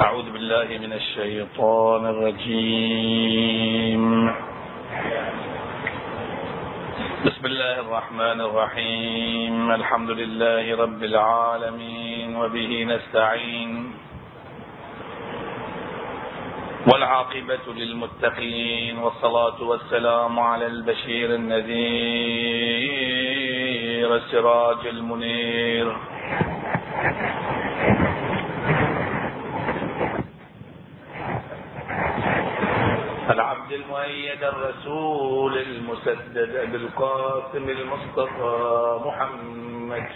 أعوذ بالله من الشيطان الرجيم. بسم الله الرحمن الرحيم. الحمد لله رب العالمين وبه نستعين. والعاقبة للمتقين والصلاة والسلام على البشير النذير السراج المنير. المؤيد الرسول المسدد بالقاسم المصطفى محمد.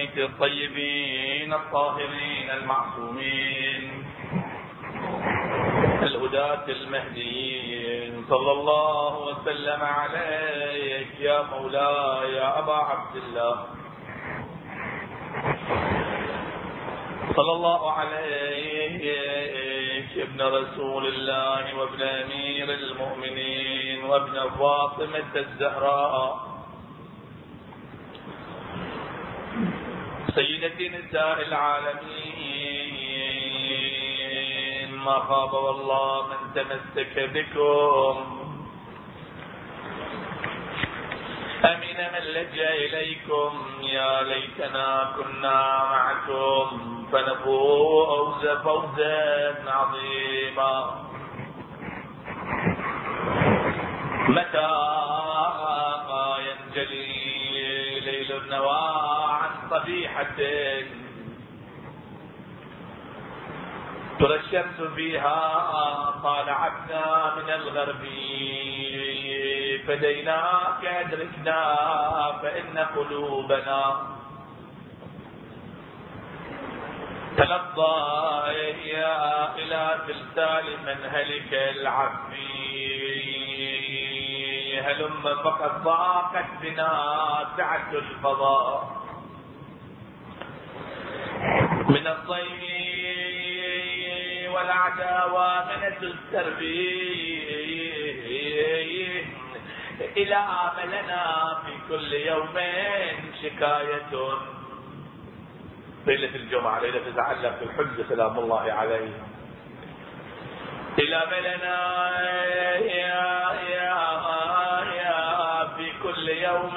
أهل بيت الطيبين الطاهرين المعصومين الهداة المهديين. صلى الله وسلم عليك يا مولاي يا أبا عبد الله. صلى الله عليك ابن رسول الله وابن أمير المؤمنين وابن فاطمة الزهراء. سيدتي نساء العالمين. ما خاب والله من تمسك بكم. أمن من لجأ إليكم. يا ليتنا كنا معكم. فنفوز فوزا عظيما. متى صبيحة ترى الشمس فيها طالعتنا من الغرب. فديناك أدركنا فإن قلوبنا تلظى إلى تلتال منهلك العفي هلم فقد ضاقت بنا سعة الفضاء. من الضيم والعداوة من السرب إلى عملنا في كل يوم شكاية. ليلة الجمعة ليلة تتعلق بالحج سلام الله عليه. إلى ملنا يا يا يا في كل يوم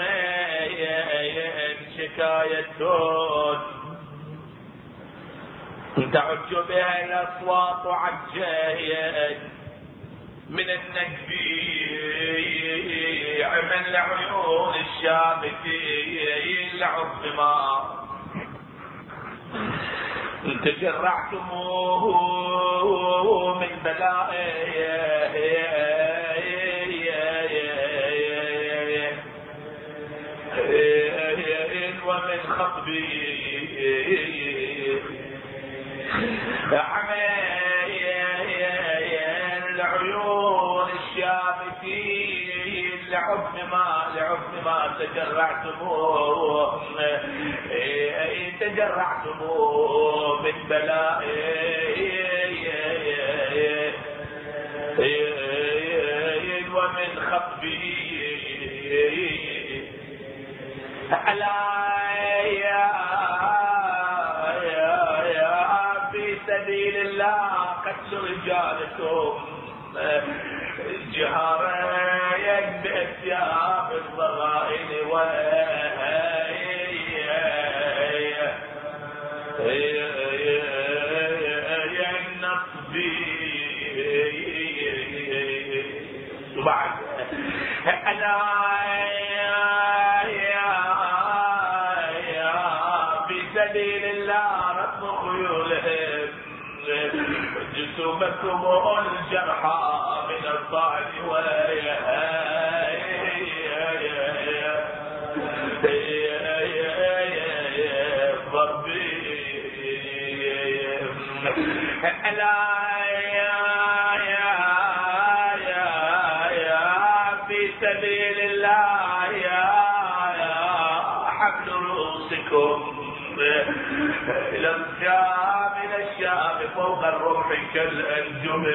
شكاية. تعج بها الاصوات عجايا من النكبيع من العيون الشامتين العظمى تجرعتموه من بلائه ومن الشامتين لحكم ما لحكم ما تجرعتموه تجرعتموه من بلاء ومن خطبه ألا من الطعن وربي لا إلى الشام إلى الشام فوق الروح كالأنجم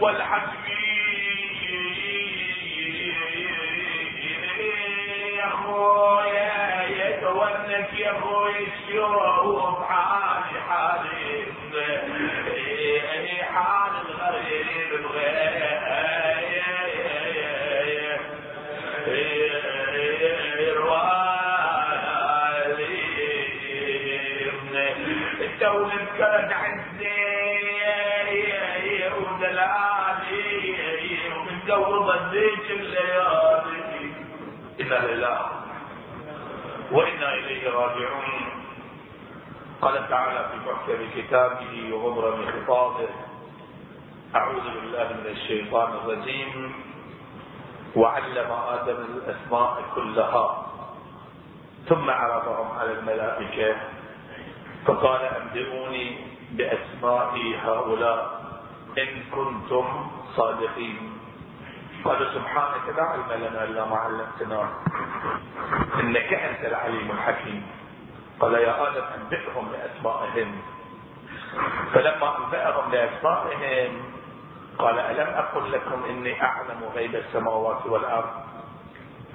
والحسب الشوق حالي حالي حال الغريب بغير الدولة كانت عزي ودلالي ومتجوز الديك الليالي. إنا لله وإنا إليه راجعون. قال تعالى في محكم كتابه ومبرم خطابه أعوذ بالله من الشيطان الرجيم. وعلم آدم الأسماء كلها ثم عرضهم على الملائكة فقال أنبئوني بأسماء هؤلاء إن كنتم صادقين. قال سبحانك لا علم لنا إلا ما علمتنا إنك أنت العليم الحكيم. قال يا آدم أنبئهم بأسمائهم. فلما أنبأهم بأسمائهم قال ألم أقل لكم إني أعلم غيب السماوات والأرض؟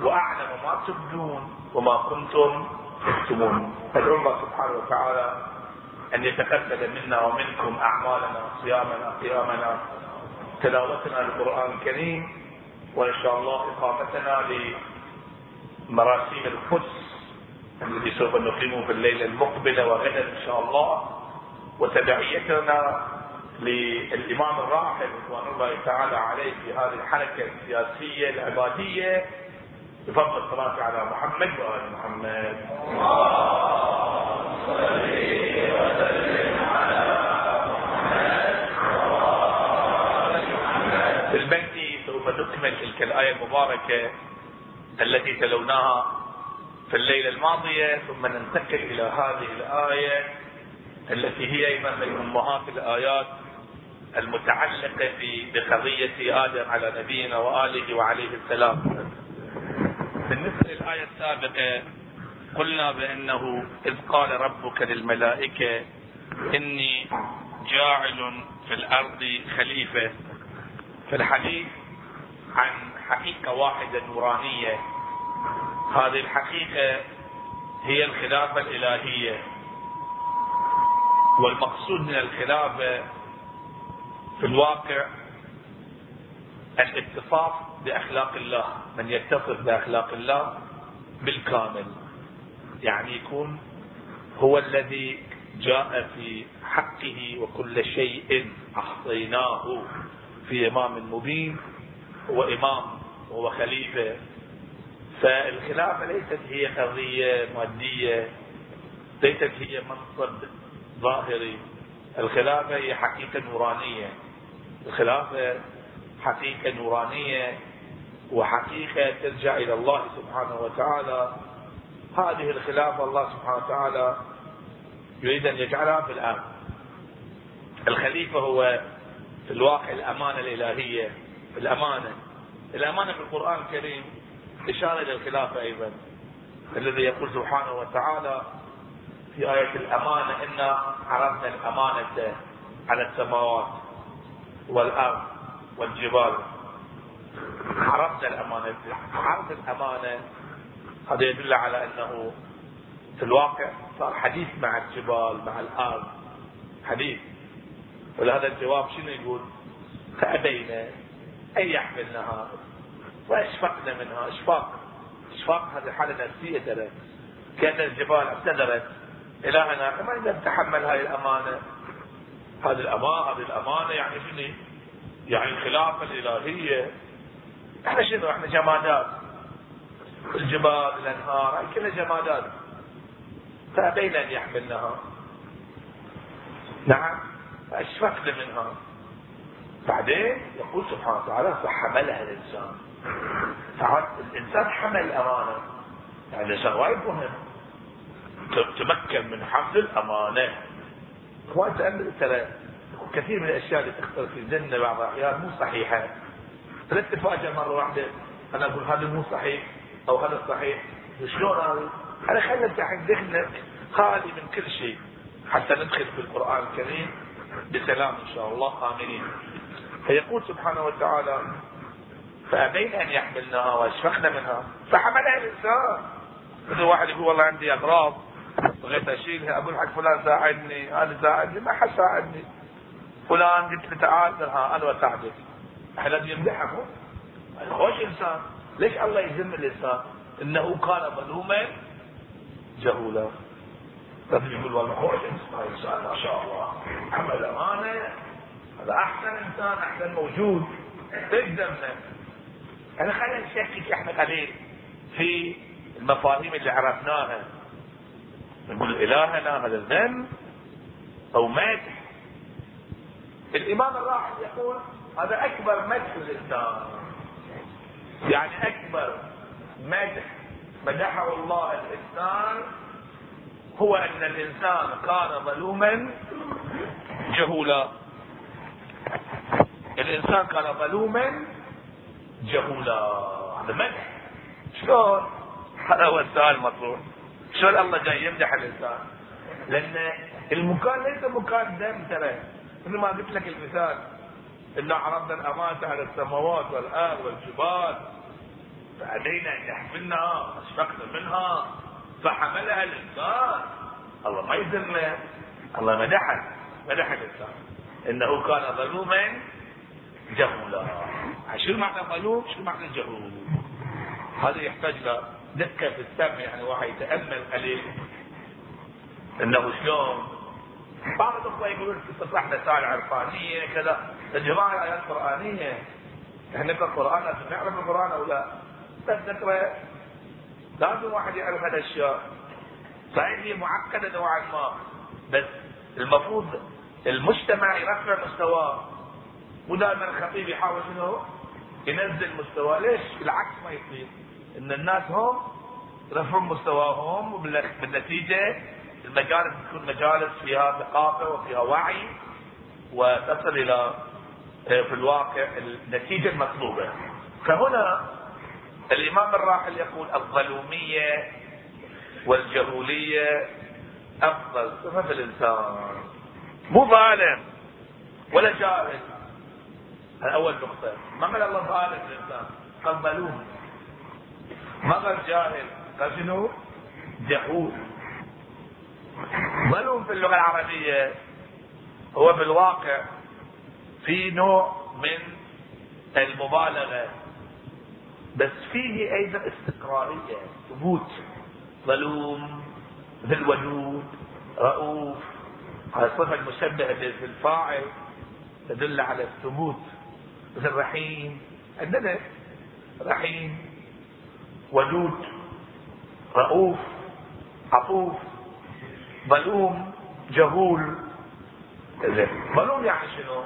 وأعلم ما تبدون وما كنتم تكتمون. فادعو الله سبحانه وتعالى أن يتقبل منا ومنكم أعمالنا صيامنا قيامنا تلاوتنا للقرآن الكريم وإن شاء الله إقامتنا لمراسيم القدس. الذي سوف نقيمه في الليلة المقبلة وغدا إن شاء الله. وتبعيتنا للإمام الراحل رضوان الله تعالى عليه في هذه الحركة السياسية العبادية. بفضل الصلاة على محمد وآل محمد. في البيت سوف نكمل تلك الآية المباركة التي تلوناها في الليلة الماضية ثم ننتقل إلى هذه الآية التي هي أيضا من أمهات الآيات المتعلقة بقضية آدم على نبينا وآله وعليه السلام. بالنسبة للآية السابقة قلنا بأنه إذ قال ربك للملائكة إني جاعل في الأرض خليفة. في الحديث عن حقيقة واحدة نورانية هذه الحقيقة هي الخلافة الإلهية. والمقصود من الخلافة في الواقع الاتصاف بأخلاق الله من يتصف بأخلاق الله بالكامل. يعني يكون هو الذي جاء في حقه وكل شيء أحصيناه في إمام مبين هو إمام وهو خليفة فالخلافة ليست هي قضية مادية ليست هي منصب ظاهري. الخلافة هي حقيقة نورانية. الخلافة حقيقة نورانية وحقيقة ترجع إلى الله سبحانه وتعالى. هذه الخلافة الله سبحانه وتعالى يريد أن يجعلها في الأرض الخليفة هو في الواقع الأمانة الإلهية الأمانة. الأمانة في القرآن الكريم إشارة إلى الخلافة أيضا الذي يقول سبحانه وتعالى في آية الأمانة إنا عرضنا الأمانة على السماوات والأرض والجبال. عرضنا الأمانة عرض الأمانة هذا يدل على أنه في الواقع صار حديث مع الجبال مع الأرض حديث. ولهذا الجواب شنو يقول؟ فأبينا أن يحملنها وأشفقنا منها. إشفاق. إشفاق هذه حالة نفسية ترى كأن الجبال اعتذرت. إلهنا ما نقدر نتحمل هذه الأمانة. هذه الأمانة هذه الأمانة يعني شنو؟ يعني الخلافة الإلهية. إحنا شنو؟ إحنا جمادات. الجبال الأنهار هاي كلها جمادات. فأبين أن يحملنها. نعم. فاشفقن منها. بعدين يقول سبحانه وتعالى فحملها الإنسان. الإنسان حمل الأمانة. يعني الانسان وايد مهم. تمكن من حمل الأمانة. اخوان تامل ترى كثير من الأشياء اللي تخطر في الجنه بعض الأحيان مو صحيحة. فلا تتفاجئ مرة واحدة أنا أقول هذا مو صحيح أو هذا صحيح. شلون هذا؟ أنا خلي افتح ذهنك خالي من كل شيء. حتى ندخل في القرآن الكريم بسلام إن شاء الله. امنين فيقول سبحانه وتعالى فأبين أن يحملنها واشفقن منها. فحملها الإنسان. مثل واحد يقول والله عندي أغراض بغيت أشيلها أقول حق فلان ساعدني هذا ساعدني ما حد ساعدني. فلان قلت له تعال ها أنا بساعدك إحنا لازم يمدحه. خوش إنسان. ليش الله يذم الإنسان؟ إنه كان ظلوما جهولا. لازم يقول والله خوش إنسان ما شاء الله. عمل امانه هذا أحسن إنسان أحسن موجود. تقدمنا أنا خلينا نشكك إحنا قليل في المفاهيم اللي عرفناها. نقول الهنا هذا ذم أو مدح. الإمام الراحل يقول هذا أكبر مدح للانسان يعني أكبر مدح مدحه الله الانسان هو أن الإنسان كان ظلوما جهولا. الإنسان كان ظلوما جهولا هذا مدح شلون؟ هذا هو السؤال المطروح. شلون الله جاي يمدح الإنسان؟ لأن المكان ليس مكان دم ترى. مثل ما قلت لك المثال انا عرضنا الامانه على السماوات والأرض والجبال فعلينا إن يحملنها أشفقنا منها فحملها الإنسان. الله ما يذمه الله مدحه مدح الإنسان. إنه كان ظلوما جهولا شو معنى ظلوم شو معنى جهول هذا يحتاج له دقة في السمع يعني واحد يتأمل عليه إنه شلون؟ بعض الأخوة يقولون تصح مسائل عرفانية كذا يا جماعة ايات قرآنية. إحنا نقرأ القران لازم نعرف القرآن أو لا؟ بس نقرأ. لازم واحد يعرف هالاشياء صحيح هي معقدة نوعا ما بس المفروض المجتمع يرفع مستواه. مو دائما الخطيب يحاول شنو؟ ينزل مستواه ليش؟ بالعكس ما يصير إن الناس هم يرفعون مستواهم وبالنتيجه المجالس تكون مجالس فيها ثقافة وفيها وعي وتصل إلى في الواقع النتيجة المطلوبة. فهنا الإمام الراحل يقول الظلومية والجهولية أفضل صفه في الإنسان. مو ظالم ولا جاهل. هذا اول نقطه. ما قال الله ظالم الانسان قال ظلوم. ما قال جاهل قال شنو؟ جهول. ظلوم في اللغة العربية هو في الواقع في نوع من المبالغة بس فيه أيضا استقرارية ثبوت ظلوم ذي الودود رؤوف هذه الصفة المشبهة في الفاعل تدل على الثبوت مثل رحيم عندنا رحيم ودود رؤوف عطوف ظلوم جهول ظلوم يعني شنو؟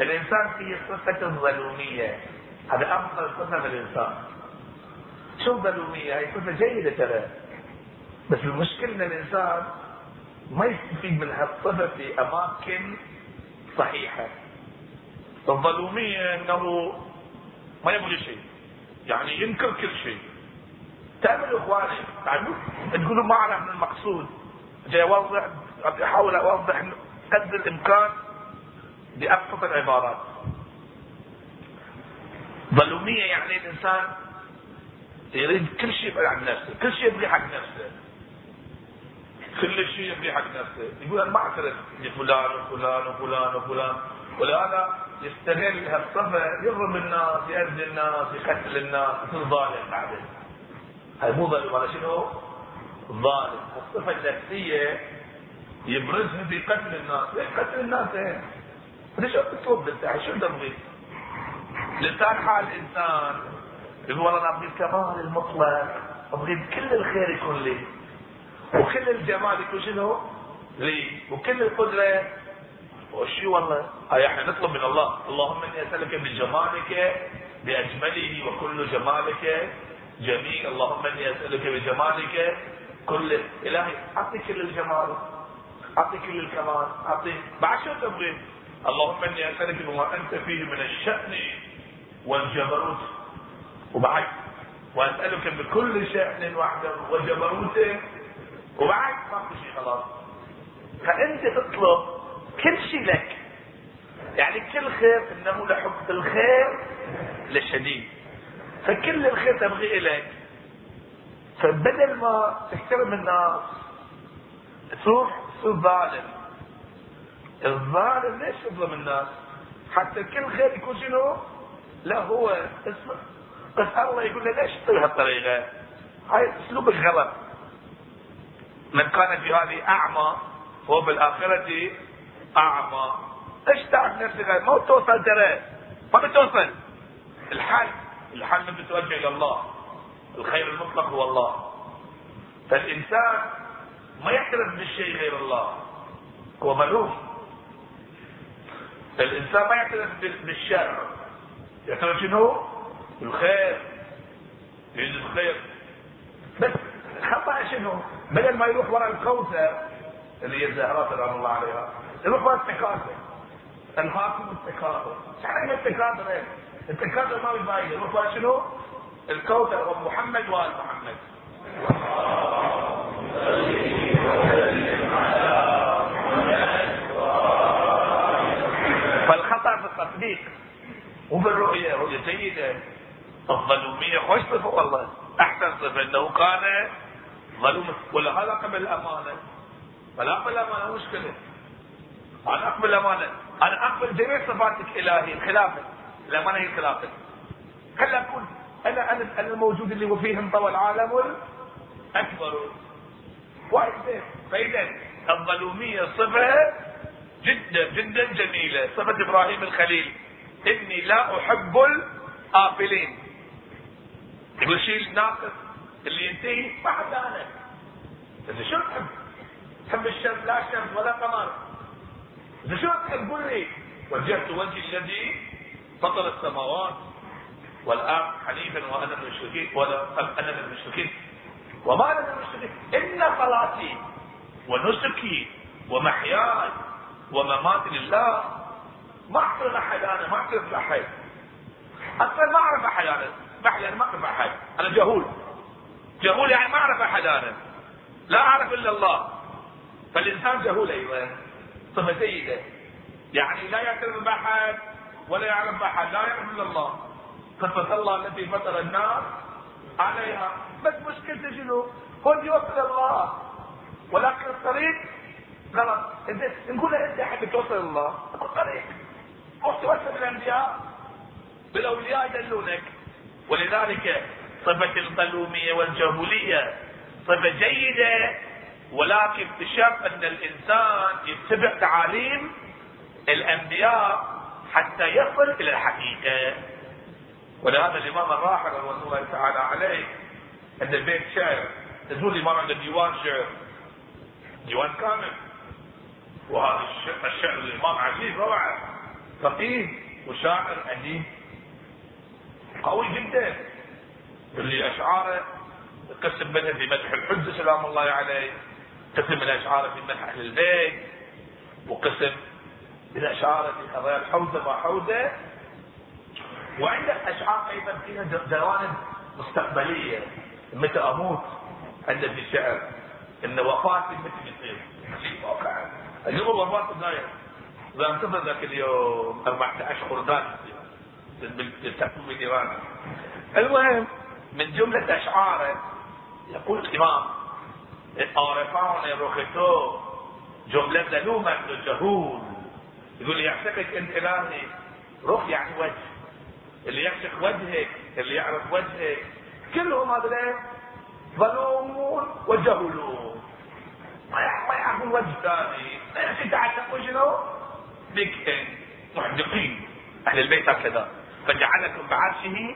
الإنسان فيه صفة ظلومية. هذا أفضل صفة في الإنسان. شو الظلومية؟ هي صفة جيدة ترى. بس المشكلة إن الإنسان ما يستفيد من هالصفة في أماكن صحيحة. الظلومية إنه ما يبغي شيء. يعني ينكر كل شيء. تعملوا إخواني تعملوا تقولوا ما اعرف من المقصود. جاي أوضح أحاول أوضح قدر الإمكان بأبسط العبارات. ظلومية يعني الإنسان يريد كل شيء عن نفسه كل شيء يبغي حق نفسه. كل شيء يبغي حق نفسه. يقول أنا ما أعترف لفلان وفلان وفلان وفلان. ولهذا يستغل هالصفة يضرب الناس يأذي الناس يقتل الناس يصير ظالم بعدين. هاي مو ظالم هذا شنو؟ ظالم. الصفة النفسية يبرزها في قتل الناس. ليش قتل الناس؟ إيه. ليش تطلب أنت شو تبغي؟ لسان حال الانسان يقول والله أنا أبغي الكمال المطلق أبغي كل الخير يكون لي. وكل الجمال يكون شنو؟ لي. وكل القدرة وشو والله. هاي إحنا نطلب من الله. اللهم إني أسألك بجمالك بأجمله وكل جمالك. جميل. اللهم إني أسألك بجمالك. كل إلهي أعطي كل الجمال. أعطي كل الكمال. أعطي بعد شو تبغي اللهم إني أسألك بما أنت فيه من الشأن والجبروت. وبعد. وأسألك بكل شأن وحده وجبروته. وبعد. ما في شيء خلاص. فأنت تطلب كل شيء لك. يعني كل خير إنه لحب الخير لشديد. فكل الخير تبغي إليك. فبدل ما تحترم الناس تروح تصير ظالم الظالم ليش يظلم الناس؟ حتى كل خير يكون شنو؟ لا هو بس الله يقول له ليش تطير هالطريقة؟ هاي اسلوب الغلط من كان في هذه أعمى هو بالآخرة أعمى. إيش تعب نفسك؟ ما توصل ترى. ما بتوصل. الحل الحل من بتوجه إلى الله. الخير المطلق هو الله. فالإنسان ما يعترف بالشيء غير الله. هو ملوم. الانسان ما يعترف بالشر. يعترف شنو؟ بالخير يريد الخير. بس خطأ شنو؟ بدل ما يروح وراء الكوثر اللي هي الزهرات سلام الله عليها. وراء التكاثر الهاكم التكاثر إيش يعني التكاثر التكاثر ما يروح وراء شنو؟ الكوثر ومحمد وال محمد فالخطأ في التطبيق وبالرؤيه رؤية جيدة. الظلومية خوش صفه والله. أحسن صفة. إنه كان ظلوما ولهذا قبل الأمانة. فلا اقبل الأمانة مشكلة. أنا أقبل الأمانة. أنا أقبل جميع صفاتك إلهي الخلافة. الأمانة هي الخلافة. خلي اكون أنا أنا أنا الموجود اللي وفيه انطوى العالم الاكبر واحد فاذا الظلوميه صفة جدا جدا جميلة. صفة إبراهيم الخليل. إني لا أحب الآفلين. يقول شيء ناقص اللي ينتهي. ما حد أنا. انت شو تحب؟ تحب الشمس لا شمس ولا قمر. انت شو تحب قول لي وجهت وجهي الذي فطر السماوات والأرض حنيفا وأنا من المشركين ولا أنا من المشركين. وما أنا من المشركين؟ إن صلاتي ونسكي ومحياي ومماتي لله. ما اعترف احد أنا ما اعترف باحد أصلا ما أعرف أحد أنا. يعني ما أعرف أحد. أنا جهول. جهول يعني ما أعرف أحد أنا. لا أعرف إلا الله. فالإنسان جهول أيضا صفه جيدة. يعني لا يعترف باحد ولا يعرف باحد لا يعرف إلا الله. صفه الله التي فطر الناس عليها. بس مشكلته شنو؟ هو يوصل الله. ولكن الطريق غلط نقول إنت حبيت توصل الله. الطريق. روح توصل بالانبياء بالأولياء يدلونك. ولذلك صفة القلومية والجهولية صفة جيدة. ولكن بشرط أن الإنسان يتبع تعاليم الأنبياء حتى يصل إلى الحقيقة. ولهذا الإمام الراحل رضوان الله تعالى عليه عند البيت شعر. تقول الإمام عنده ديوان شعر. ديوان كامل. وهذا الشعر الإمام عزيز روعة. فقيه وشاعر أديب. قوي جدا. اللي أشعاره. قسم منها في مدح الحجة سلام الله عليه. قسم من اشعاره في مدح أهل البيت وقسم من اشعاره في قضايا الحوزة ما حوزة. وعندك اشعار أيضا فيها جوانب مستقبلية متى أموت عنده في الشعر إن وفاتي متى يصير. واقعا اليوم وفاه النايم إذا انتظر ذاك اليوم 14 خرداد بالتكوين الايراني المهم من جملة أشعاره يقول الإمام عارفان رخته جملة ذلومة جهول يقول يعشقك أنت إلهي رخ يعني وجه. اللي يعشق وجهك اللي يعرف وجهك. كلهم هذول ظلومون وجهولون. ما يعرفون وجه ثاني. إنت تعلقوا شنو؟ بك محدقين. أهل البيت هكذا. فجعلكم بعرشه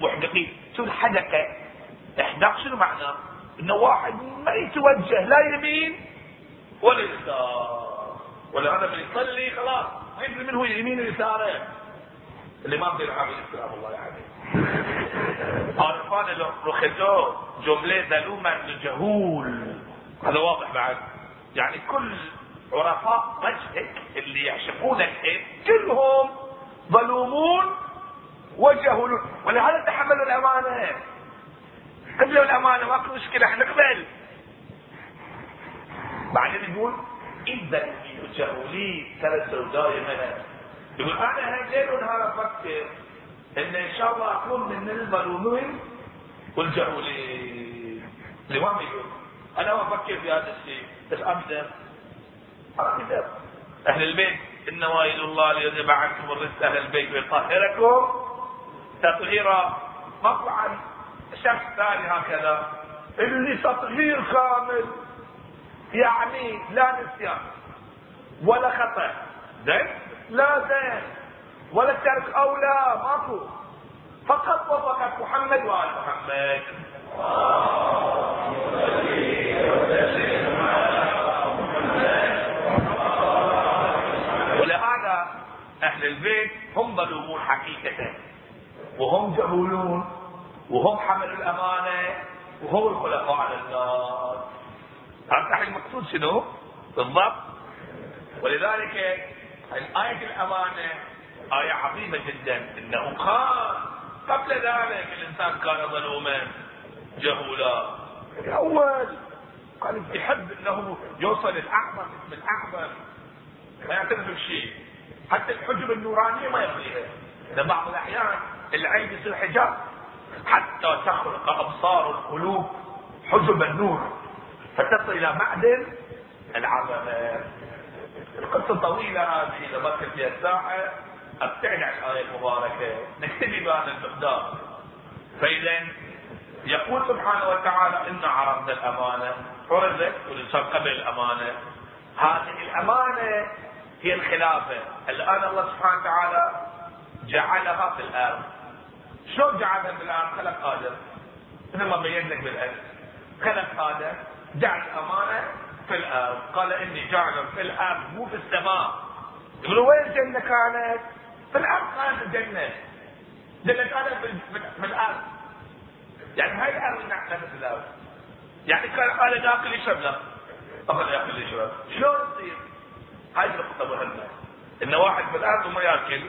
محدقين. تصير حدقة. إحداق شنو معناه؟ إنه واحد ما يتوجه لا يمين ولا يسار. ولا هذا من يصلي خلاص. ما يدري من هو يمين ويساره الإمام بن عامر السلام الله عليه عارفان رخصو جملة ذلوما لجهول. هذا واضح بعد. يعني كل عرفاء وجهك اللي يعشقونك كلهم ظلومون وجهولون. ولهذا تحملوا الأمانة. قبلوا الأمانة ماكو مشكلة إحنا نقبل بعدين يقول إذا جهولي ثلاث دائما يقول أنا ليل ونهار أفكر إن إن شاء الله اكون من الملومين والجهولين الامام يقول أنا أفكر في هذا الشيء بس إمتى أهل البيت إن وائل الله ليذهب عنكم الرزق أهل البيت ويطهركم تطهيرا. مطلعا شخص ثاني هكذا. اللي تطهير كامل يعني لا نسيان ولا خطأ. زين؟ لا زين. ولا ترك أولى ماكو. فقط وفقط محمد وآل محمد. ولهذا أهل البيت هم ظلومون حقيقة. وهم جهولون. وهم حملوا الأمانة وهم الخلفاء على الناس. هذا المقصود شنو؟ بالضبط. ولذلك آية الأمانة آية عظيمة جدا. إنه قال قبل ذلك الإنسان كان ظلوما جهولا. الأول قال يحب أنه يوصل الأعظم اسم الأعظم. ما يعترف بشيء. حتى الحجب النورانية ما يبغيها إذا بعض الأحيان العين يصير حجاب حتى تخلق أبصار القلوب حجب النور. فتصل إلى معدن. العظمة القصة طويلة هذه إذا بكت فيها الساعة أبتعد عن الآية المباركة. نكتفي بهذا المقدار. فإذا يقول سبحانه وتعالى إن عرضنا الأمانة. عرضت؟ والإنسان قبل الأمانة. هذه الأمانة هي الخلافة. الآن الله سبحانه وتعالى جعلها في الأرض. شلون جعلها في الأرض خلق آدم. مثل ما بين لك بالأرض خلق آدم جعل الأمانة في الأرض. قال إني جعل في الأرض مو في السماء. يقولوا وين الجنة كانت؟ في الأرض كانت الجنة. الجنة كانت في الأرض. يعني هاي الأرض نحن في الأرض. يعني كان قال ناكل يشرب لا. أخذ يأكل يشرب. شلون تصير؟ هاي نقطة مهمة. إن واحد في الأرض وما يأكل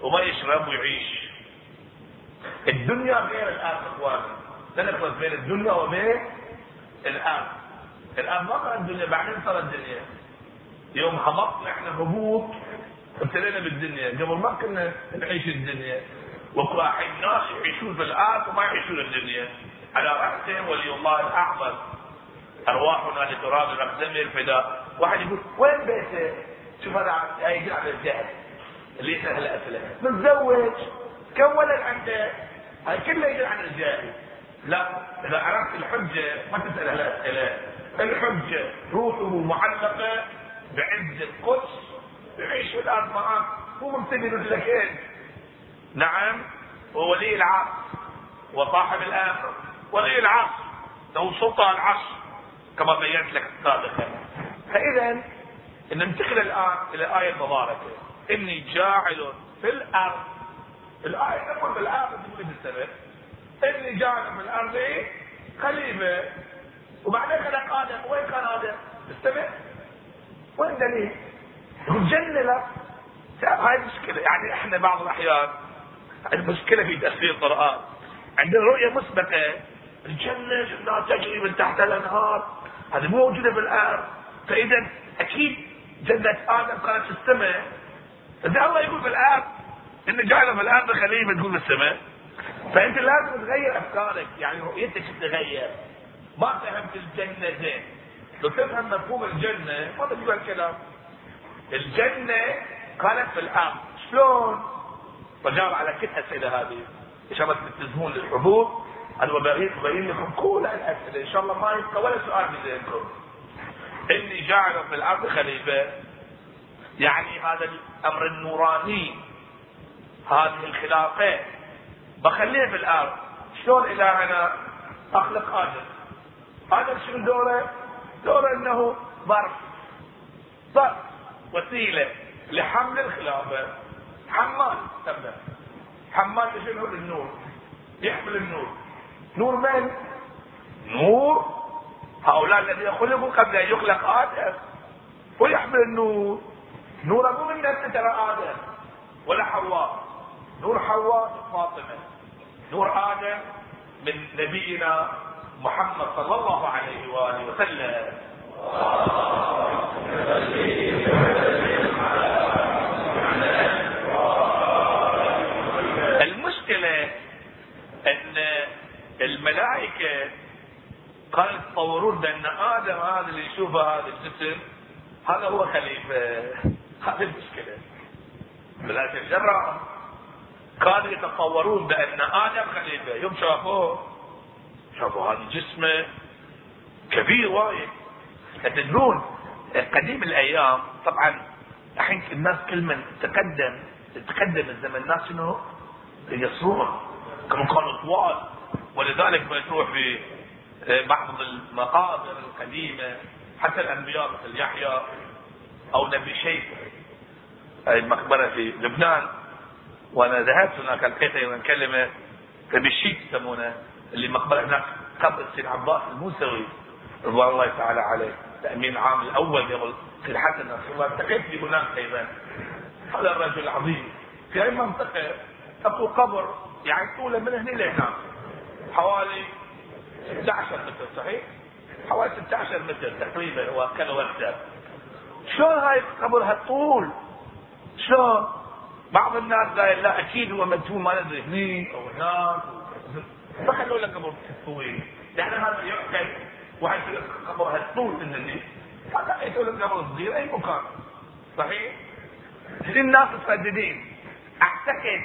وما يشرب ويعيش. الدنيا غير الأرض إخواني نخلط بين الدنيا وبين الأرض الان ما كانت الدنيا بعدين صارت الدنيا. يوم هبطنا إحنا هبوط. ابتلينا بالدنيا. قبل ما كنا نعيش الدنيا. وراح الناس يعيشون في الأرض وما يعيشون الدنيا. على رأسهم ولي الله الاعظم أرواحنا لتراب نقدم الفداء واحد يقول وين بيته؟ شوف هذا يجي على الجهل. اللي يسال الاسئله متزوج. كم ولد عنده؟ هاي كله يجي على الجاهل لا إذا عرفت الحجة ما تسأل الاسئله الحجة روحه معلقة بعز القدس يعيش في الأرض معك هو ممتلئ رجلكين نعم وولي العصر وصاحب الآخر. ولي العصر له سلطة العصر كما بينت لك سابقا. فإذا ننتقل الآن إلى الآية المباركة إني جاعل في الأرض الآية تقول بالآخر تقول بالسبب إني جاعل في الأرض خليفة. وبعدين خلق آدم وين كان آدم؟ استمع وين دليل؟ الجنه لا. هاي المشكلة؟ يعني إحنا بعض الأحيان المشكلة في تفسير القرآن. عندنا رؤية مسبقة الجنة جنات تجري من تحت الأنهار. هذه مو موجودة في الأرض فإذا أكيد جنة آدم كانت في السماء. اذا الله يقول في الأرض إن جعل في الأرض خليفه تقول في السماء. فأنت لازم تغير أفكارك يعني رؤيتك تتغير. ما فهمت الجنة زين. لو تفهم مفهوم الجنة ما تجيب الكلام الجنة كانت في الأرض شلون؟ فجاوب على كل الأسئلة هذه. إن شاء الله تلتزمون للحضور. أنا ببين لكم كل الأسئلة. إن شاء الله ما يبقى ولا سؤال من إني جاعل في الأرض خليفة. يعني هذا الأمر النوراني. هذه الخلافة بخليها في الأرض شلون إلهنا؟ أخلق آدم. آدم شنو دوره؟ دوره إنه ظرف. ظرف. وسيلة لحمل الخلافة. حمال سمى حمال شنو؟ النور. يحمل النور. نور من؟ نور. هؤلاء الذين خلقوا قبل أن يخلق آدم. ويحمل النور. نور مو من نفسه ترى آدم. ولا حواء. نور حواء فاطمه نور آدم من نبينا محمد صلى الله عليه وآله وسلم. المشكلة أن الملائكة قالوا تصورون بأن آدم هذا اللي يشوفه هذا الجسم هذا هو خليفة. هذه المشكلة. الملائكه الجراء كانوا يتصورون بأن آدم خليفة. يوم شافوه شافوا هذا جسمه كبير وايد. تدرون قديم الأيام. طبعا الحين الناس كل من تقدم تقدم الزمن الناس شنو؟ يصرون كانوا كانوا طوال. ولذلك ما تروح في بعض المقابر القديمة حتى الأنبياء مثل يحيى أو نبي شيخ المقبره في لبنان. وأنا ذهبت هناك القيت يوم كلمه الشيك يسمونه اللي مقبره هناك قبر السيد عباس الموسوي رضوان الله تعالى عليه الامين العام الأول قبل في الحسن رسول الله التقيت به هناك أيضا هذا الرجل العظيم في أي منطقة اكو قبر يعني طوله من هنا لهناك حوالي 16 متر صحيح؟ حوالي 16 متر تقريبا هو كان وقتها شلون هاي القبر هالطول؟ شلون؟ بعض الناس قال لا أكيد هو مدفون ما ندري. هني أو هناك. فخلوا له قبر طويل يعني هذا يعقل. واحد قبر هالطول من هذا يسوي له قبر صغير أي مكان. صحيح؟ الناس مترددين. أعتقد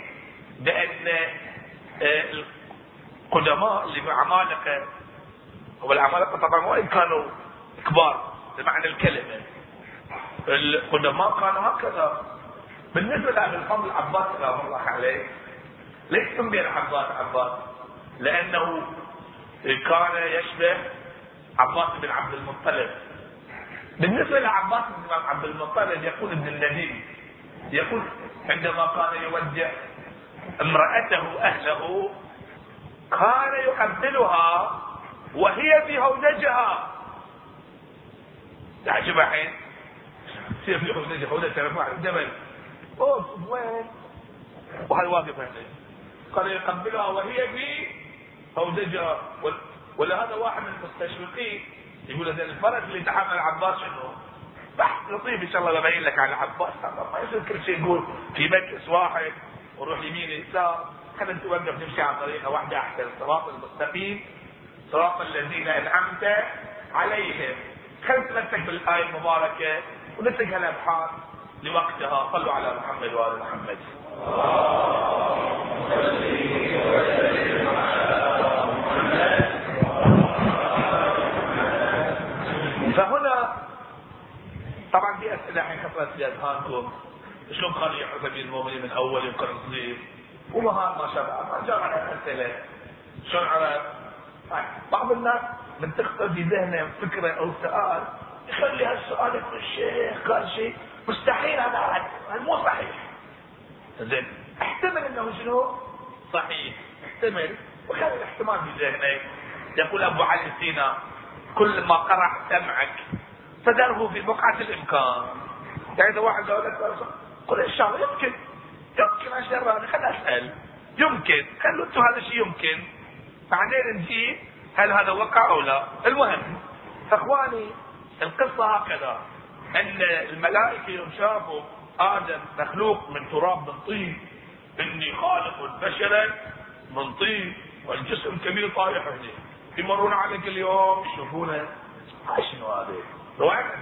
بأن القدماء اللي في العمالقه طبعا وين كانوا كبار بمعنى الكلمة. القدماء كانوا هكذا. بالنسبة لابي الفضل عباس سلام الله عليه ليش سمي العباس عباس؟ لأنه كان يشبه عباس بن عبد المطلب. بالنسبة لعباس بن عبد المطلب يقول ابن النديم يقول عندما كان يودع امرأته أهله كان يقبلها وهي في هودجها. تعجب الحين؟ تصير في هودجها هودجها رفع الجبل أوف وين؟ وهذا واقف هنا كان يقبلها وهي في هودجها ولا هذا واحد من المستشرقين يقول هذا الفرق اللي تحمل عباس شنو؟ بحث لطيف إن شاء الله ببين لك على عباس. ما يصير كل شيء يقول في مجلس واحد وروح يمين يسار. خلينا نتوقف نمشي على طريقة واحدة احسن الصراط المستقيم. صراط الذين أنعمت عليهم. خلينا نتمسك بالايه المباركة ونترك الأبحاث؟ لوقتها. صلوا على محمد وآل محمد. فهنا طبعا في أسئلة الحين خطرت في أذهانكم. شلون كان يحب امير المؤمنين من أول يوم كان صغير؟ ومهار ما شاء الله. على الاسئله شلون على بعض الناس من تخطر في ذهنه فكره أو سؤال يخلي هالسؤال يقول الشيخ قال شيء. مستحيل هذا هذا مو صحيح. زين. احتمل انه شنو؟ صحيح. احتمل. وخلي الاحتمال في ذهنك. يقول أبو علي سينا كل ما قرح سمعك فدره في بقعة الإمكان. يعني إذا واحد قال لك قل إن شاء الله يمكن. يمكن اشراني خل أسأل. يمكن. خلوا أنتم هذا الشيء يمكن؟ بعدين نجي هل هذا وقع أو لا. المهم. أخواني القصة هكذا. إن الملائكة يوم شافوا آدم مخلوق من تراب من طين إني خالق البشر من طين والجسم كبير طايح هنا يمرون عليك اليوم يشوفونه. شنو هذا؟ رواية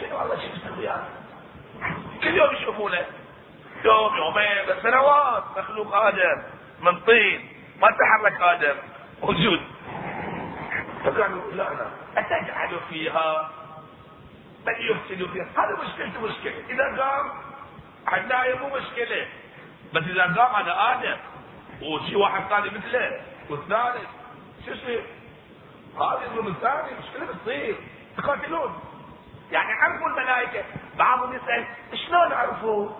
شنو؟ والله شو يسوي هذا؟ كل يوم يشوفونه. يوم يومين بس سنوات. مخلوق آدم من طين. ما تحرك آدم. موجود. فقالوا لا لا. أتجعل فيها من يفسد فيها. هذا مشكلته مشكلة. إذا قام حتى مو مشكلة. بس إذا قام هذا آدم وشي واحد ثاني مثله والثالث شو يصير؟ هذا يظلم الثاني مشكلة بتصير. تقاتلون. يعني عرفوا الملائكة. بعضهم يسأل شلون عرفوا؟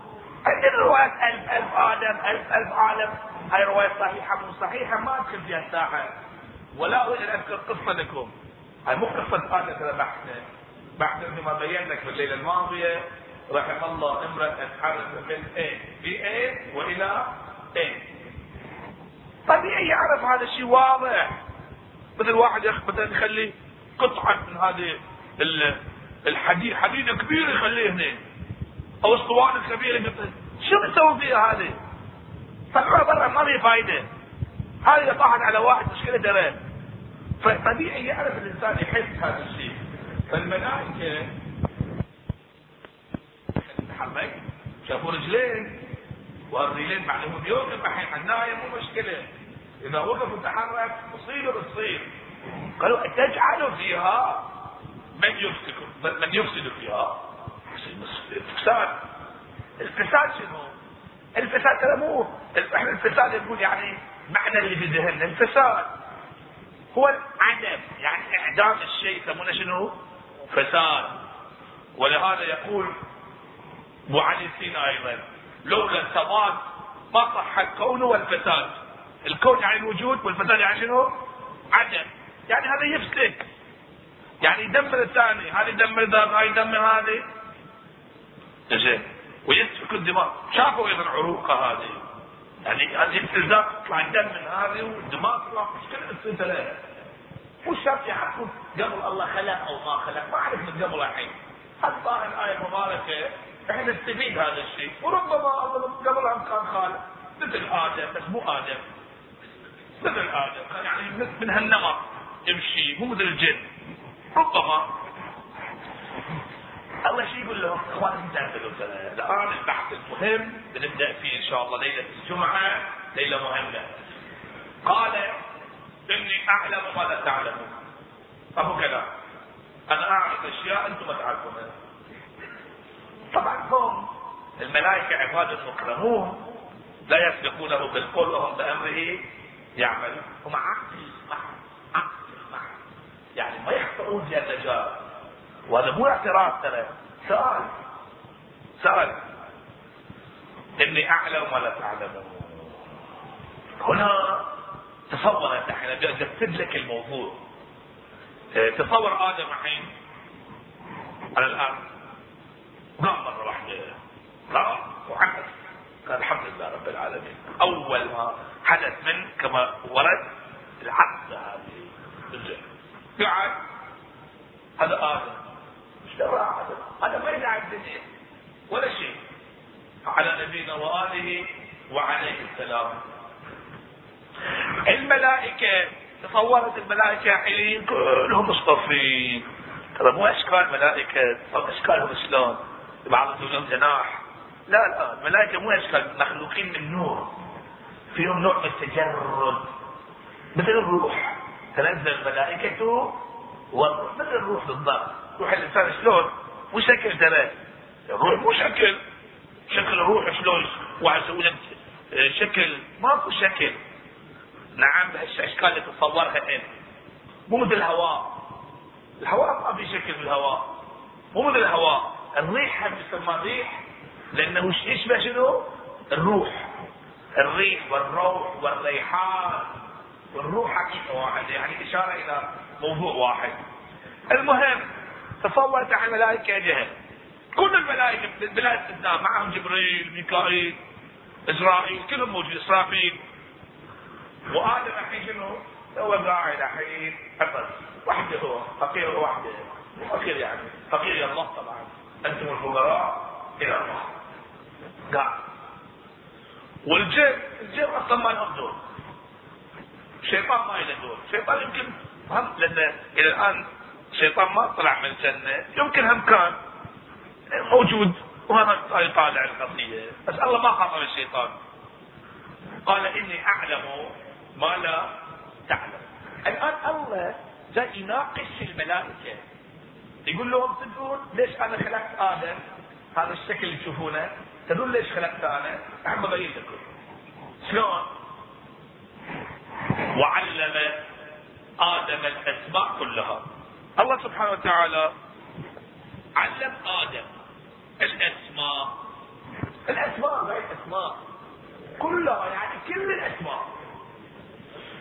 عندنا روايات ألف ألف آدم ألف ألف عالم. هاي رواية صحيحة مو صحيحة؟ ما أدخل فيها الساحة. ولا أريد أن أذكر قصة لكم. هاي مو قصة آدم كذا بحثة بحث ما بين لك في الليلة الماضية رحم الله امرأة حرس من A. ب A وإلى A. طبيعي يعرف هذا الشيء واضح. مثل واحد مثلا يخلي قطعة من هذه الحديد حديدة كبيرة يخليه هنا أو أسطوانة كبيرة شو بتسوي فيها هذه؟ طلعوها برا ما في فايدة. هذه إذا طاحت على واحد مشكلة درى فطبيعي يعرف الإنسان يحس هذا الشيء. فالملائكة تحرك شافوا رجلين والرجلين معلومون يوقف الحين النايم مو مشكلة. إذا وقف وتحرك مصيبة بتصير. قالوا أتجعل فيها؟ من يفسد من يفسد فيها؟ الفساد. الفساد شنو؟ الفساد ترى مو إحنا الفساد يقول يعني معنى اللي في ذهننا الفساد. هو العدم يعني إعدام الشيء يسمونه شنو؟ فساد. ولهذا يقول ابو علي السينا أيضا لولا الثبات ما صح الكون والفساد. الكون يعني الوجود والفساد يعني شنو؟ عدم. يعني هذا يفسد. يعني يدمر الثاني هذا يدمر ذاك هذا يدمر هذه. زين ويسفك الدماء. شافوا أيضا عروقة هذه. يعني هذه التزاق يطلع الدم من هذه والدماغ يطلع مشكله تصير مو شرط يعرفون قبل الله خلق أو ما خلق ما أعرف من قبل الحين. حتى الايه المباركه إحنا نستفيد هذا الشيء. وربما قبلها كان خالق. مثل آدم بس مو آدم. مثل آدم. يعني من هالنمط يمشي مو مثل الجن. ربما. اول شيء يقول لهم؟ أخوان انتبهوا الآن البحث المهم بنبدأ فيه إن شاء الله ليلة الجمعة ليلة مهمة. قال إني أعلم ما لا تعلمون. ابو كلام أنا أعرف أشياء أنتم ما تعرفونها. طبعا هم الملائكة عباد مكرمون لا يسبقونه بالقول وهم بأمره يعملون. هم عقل عقل يعني ما يخطئون في النجاه وهذا مو اعتراف ترى. سؤال سأل. إني أعلم ولا تعلمون. هنا تصور أنت الحين أجسد لك الموضوع. إيه، تصور آدم الحين على الأرض. قام مرة واحدة لا وحدث قال الحمد لله رب العالمين. أول ما حدث من كما ورد العقد هذه قعد هذا آدم. سواء هذا ما يلعب الدنيا ولا شيء. على نبينا وآله وعليه السلام. الملائكة تصورت الملائكة حين كلهم مصطفين. ترى مو أشكال ملائكة اشكالهم شلون بعضهم لهم جناح. لا لا الملائكة مو أشكال مخلوقين من نور. فيهم نوع من التجرد. مثل الروح. تنزل الملائكة والروح. مثل الروح بالضبط. روح الإنسان شلون؟ مو شكل ترى. الروح مو شكل. شكل الروح شلون؟ واحد يسوي آه، شكل. ماكو شكل. نعم بهالاشكال اللي تتصورها إنت. مو مثل الهواء. الهواء ما في شكل بالهواء مو مثل الهواء. الريح هم يسمى ريح لأنه يشبه شنو؟ الروح. الريح والروح والريحان. والروح حقيقة واحدة يعني إشارة إلى موضوع واحد. المهم تصور تحت الملائكة جهل. كل الملائكة بلا استثناء معهم جبريل ميكائيل إسرائيل كلهم موجود إسرافيل. وآدم الحين شنو؟ هو قاعد الحين حفظ. وحده هو. فقير وحده. فقير يعني. فقير إلى الله طبعا. أنتم الفقراء إلى الله. قاعد. والجن الجن أصلا ما لهم دور. الشيطان ما له دور. الشيطان يمكن هم لأن إلى الآن الشيطان ما طلع من الجنة. يمكن هم كان موجود وهذا يطالع القضية. بس الله ما خاطب الشيطان. قال إني أعلم ما لا تعلم. الآن الله جاي يناقش الملائكة. يقول لهم تدرون ليش أنا خلقت آدم؟ هذا الشكل اللي تشوفونه. تدرون ليش خلقت أنا أحب أبين لكم شلون؟ وعلم آدم الأسماء كلها. الله سبحانه وتعالى علم آدم الأسماء. الأسماء غير الأسماء كلها يعني كل الأسماء.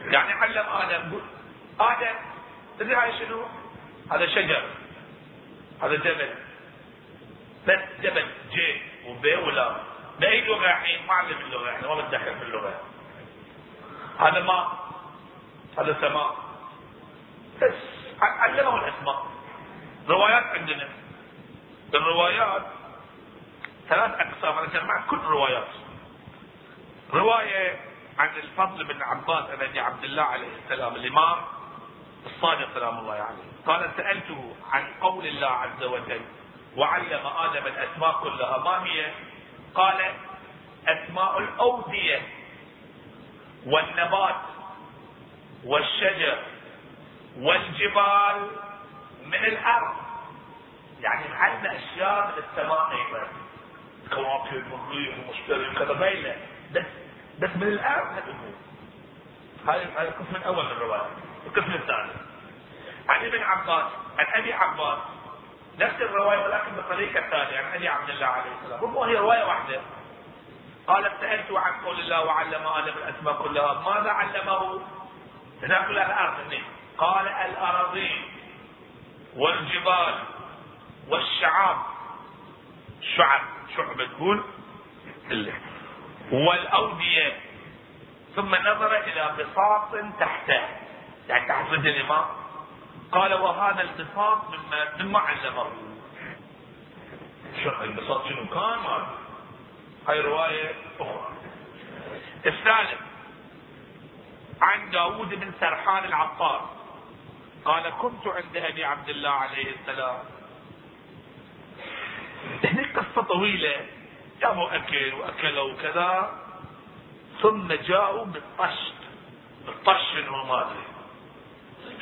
يعني علم آدم. آدم تدري هاي شنو؟ هذا شجر. هذا جبل. بس جبل جي وبي ولا باي لغه الحين ما علم اللغة إحنا ما بندخل في اللغة. هذا ماء. هذا سماء. بس علمه الأسماء. روايات عندنا. الروايات ثلاث أقسام أنا جمعت كل الروايات رواية عن الفضل بن عباس أبي عبد الله عليه السلام الإمام الصادق سلام الله عليه قال سألته عن قول الله عز وجل وعلم آدم الأسماء كلها ما هي؟ قال أسماء الاوديه والنبات والشجر والجبال من الأرض يعني عندنا أشياء من السماء أيضا كواكب والريح ومشتري وكذا بس بس من هاي هاي القسم الأول من الرواية. القسم الثاني. عن ابن عباس عن أبي عباس. نفس الرواية ولكن بطريقة ثانية عن أبي عبد الله عليه السلام. ربما هي رواية واحدة. قال سالت عن قول الله وعلم آدم الأسماء كلها. ماذا علمه؟ هناك الأرض قال الأراضين والجبال والشعاب. شعب شعب تقول والأودية. ثم نظر إلى بساط تحته. يعني تحت رجل الماء قال وهذا البساط مما مما علمه. شو البساط شنو كان؟ هاي رواية أخرى. الثالث. عن داود بن سرحان العطار. قال كنت عند أبي عبد الله عليه السلام. هني قصة طويلة. جابوا أكل وأكلوا وكذا ثم جاءوا بالطشت الطش شنو ما ادري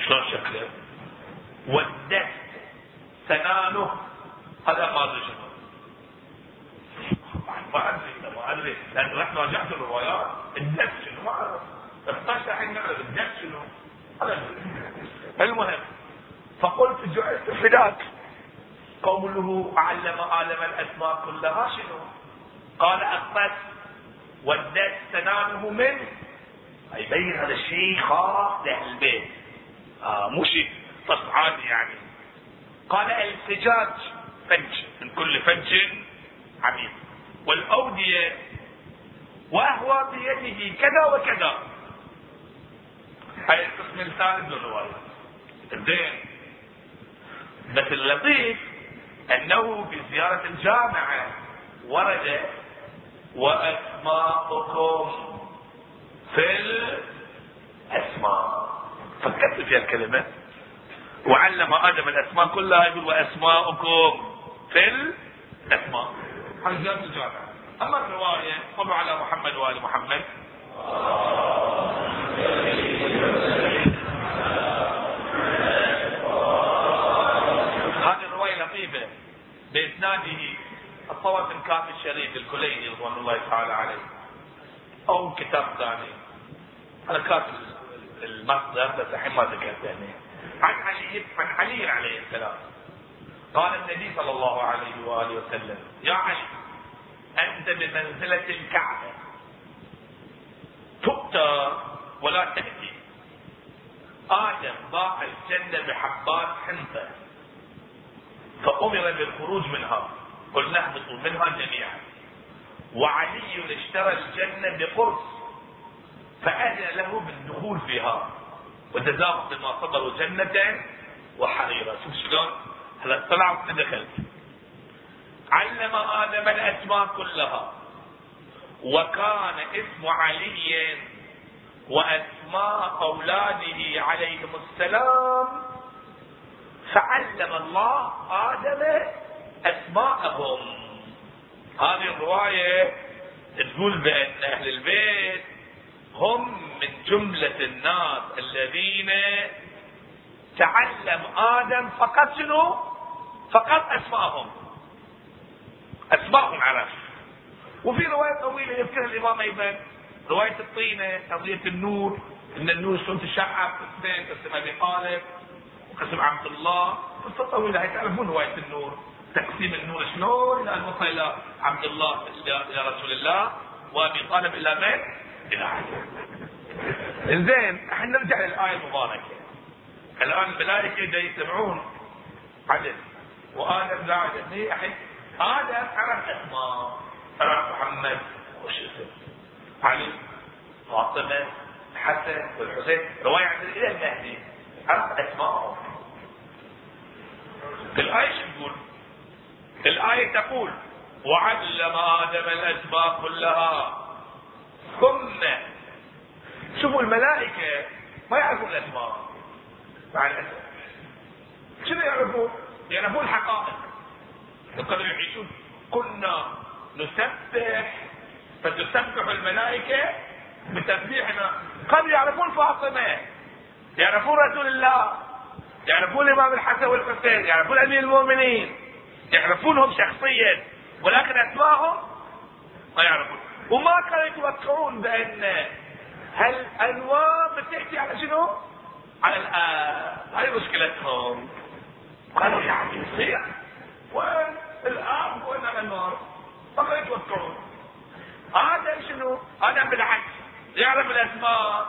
شلون شكله؟ والدس سنانه. هذا ادري شنو؟ ما أدري ما أدري. لأن رحت راجعت الروايات الدس شنو؟ ما أعرف. الطش الحين نعرف الدس شنو. المهم فقلت جعلت فداك قوله علم آدم الأسماء كلها شنو؟ قال الطس والدس سنانه من يبين هذا الشيء خاص لأهل البيت. آه طس عادي يعني. قال الفجاج فج من كل فج عميق. والأودية وأهوى بيده كذا وكذا. هاي القسم الثالث من الرواية. زين. بس اللطيف أنه في زيارة الجامعة ورد وأسماؤكم في الأسماء. فكرت في الكلمة؟ وعلم آدم الأسماء كلها يقول وأسماؤكم في الأسماء. هذا زياده الجامعة أما الرواية صلوا على محمد وآل محمد. هذه الرواية لطيفة. بإسناده الطور بن كافي الشريف الكليني رضوان الله تعالى عليه. أو كتاب ثاني. أنا كاتب المصدر بس الحين ما ذكرت يعني. عن علي عن علي عليه السلام. قال النبي صلى الله عليه وآله وسلم يا علي أنت بمنزلة الكعبة. تؤتى ولا تأتي. آدم باع الجنة بحبات حنطه فأمر بالخروج منها. قلنا اهبطوا منها جميعا. وعلي اشترى الجنة بقرص فاذن له بالدخول فيها. وجزاهم بما صبروا جنة وحريرا شوف شلون؟ هلا طلعت دخلت. علم آدم الأسماء كلها. وكان اسم علي وأسماء أولاده عليهم السلام. فعلم الله آدم أسماءهم. هذه الرواية تقول بأن أهل البيت هم من جملة الناس الذين تعلم آدم فقط شنو؟ فقط أسماءهم. أسماءهم عرف. وفي رواية طويلة يذكرها الإمام أيضا. رواية الطينة قضية النور إن النور شلون تشعب قسمين قسم أبي طالب وقسم عبد الله. قصة طويلة هي تعرفون رواية النور. تقسيم النور شلون؟ إلى وصل إلى عبد الله إلى رسول الله. وأبي طالب إلى من؟ إلى علي. زين إحنا نرجع للآية المباركة. الآن الملائكه يجتمعون عدد وادم لا هي الحين آدم عرف اسماء عرف محمد. وش اسم علي. فاطمة. الحسن والحسين. رواية عندنا إلى المهدي. عرف اسمائهم الآية شو تقول؟ الآية تقول وعلم آدم الاسماء كلها. ثم شوفوا الملائكة ما يعرفون الاسماء مع الأسف. شنو يعرفون؟ يعرفون الحقائق. يقدروا يعيشون. كنا نسبح فتسبح الملائكة بتسبيحنا. قد يعرفون فاطمة. يعرفون رسول الله. يعرفون الإمام الحسن والحسين. يعرفون أمير المؤمنين. يعرفونهم شخصيا ولكن أسماءهم ما يعرفون. وما كانوا يتوقعون بأن هالأنواع بتحكي على شنو؟ على الآب هاي مشكلتهم. قالوا يعني يصير وين الاب وين النار ما يتوقعون. آدم شنو؟ آدم بالعكس. يعرف الأسماء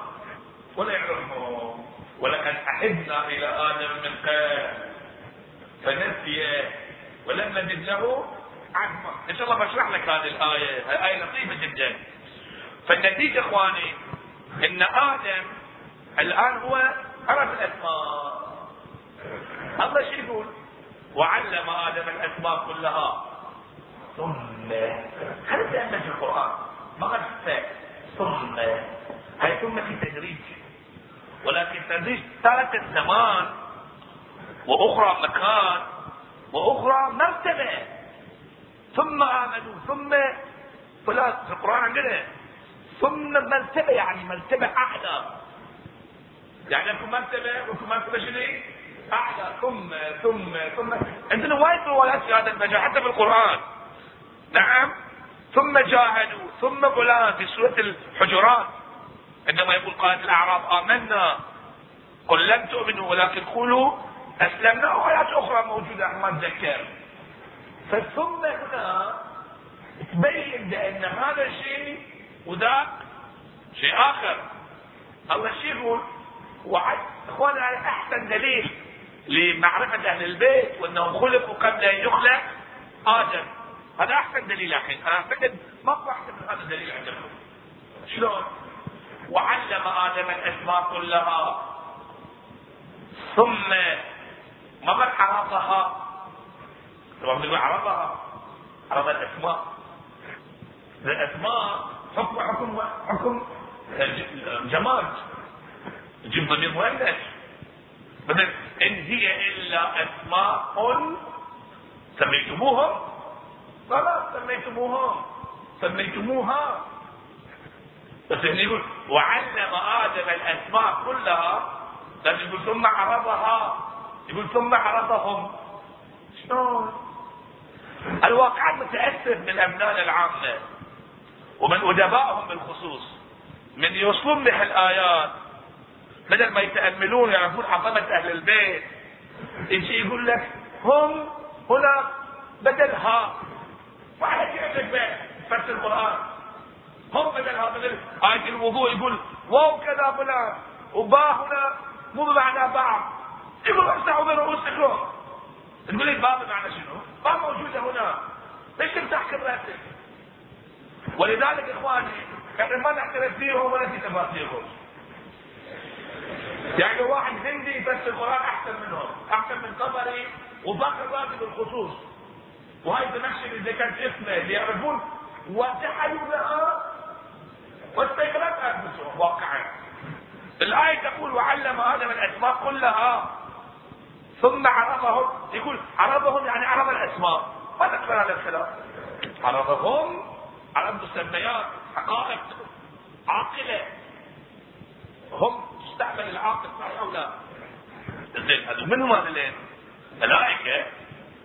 ولا يعرفهم. ولقد أحبنا إلى آدم من قبل فنسي ولم نجد له عزما إن شاء الله بشرح لك هذه الآية. إيه لطيفة جدا. فالنتيجة إخواني إن آدم الآن هو عرف الأسماء. الله شو يقول؟ وعلم آدم الأسماء كلها. ثم هل تأمل في القرآن؟ ما قد ثم هاي ثم في تدريج؟ ولكن تدريج ثالث الزمان وأخرى مكان. وأخرى مرتبه ثم آمنوا. ثم ولا في القرآن عندنا. ثم مرتبة يعني مرتبة أعلى. يعني اكو مرتبة واكو مرتبة شنو؟ أعلى. ثم ثم ثم عندنا وايد روايات في هذا المجال حتى في القرآن. نعم. ثم جاهدوا. ثم قلنا في سورة الحجرات. عندما يقول قالت الأعراب آمنا. قل لم تؤمنوا ولكن قولوا أسلمنا. وايات أخرى موجودة ما اتذكر فثم هنا تبين بأن هذا الشيء وذاك شيء آخر. الله شيء يقول؟ وعد اخوانا أحسن دليل لمعرفة أهل البيت وأنهم خلقوا قبل أن يخلق آدم. هذا أحسن دليل أخي. أنا أعتقد ما أحسن من هذا الدليل عندكم. شلون؟ وعلم آدم الأسماء كلها. ثم ما من عرضها. طبعا بنقول عرضها. عرض الأسماء. الأسماء حكم حكم حكم جماد. جيب ضمير مؤنث مثلا إن هي إلا أسماء. سميتموهم؟ خلاص سميتموهم. سميتموها. بس هنا يقول وعلم آدم الأسماء كلها. لازم يقول ثم عرضها. يقول ثم عرضهم. شلون؟ الواقع متأثر بالأبناء العامة ومن أدبائهم بالخصوص. من يوصلون به الآيات. بدل ما يتأملون يعرفون عظمه أهل البيت. يجي يقول لك هم هنا بدل ها وعلى كيفك بقى فسر القرآن. هم بدل ها بدل آية الوضوء يقول واو كذا فلان وبا هنا مو بمعنى بعض يقول امسحوا برؤوسكم تقول لي با بمعنى شنو؟ با موجوده هنا. ليش تمسح كل راسك؟ ولذلك إخواني إحنا ما نعترف فيهم ولا في تفاصيلهم. يعني واحد هندي بس القرآن أحسن منهم أحسن من طبري وباقي الرازي بالخصوص. وهي تمشي اذا كانت اسمه اللي يعرفون وجحدوا بها واستيقنت أنفسهم واقعا. الآية تقول وعلم آدم الأسماء كلها. ثم عرفهم يقول عرفهم يعني عرف الأسماء. ما تقبل هذا الكلام عرفهم على مسميات حقائق عاقلة. هم تستعمل العاقل صحيح أو لا؟ زين هذول من هم هذولين؟ ملائكة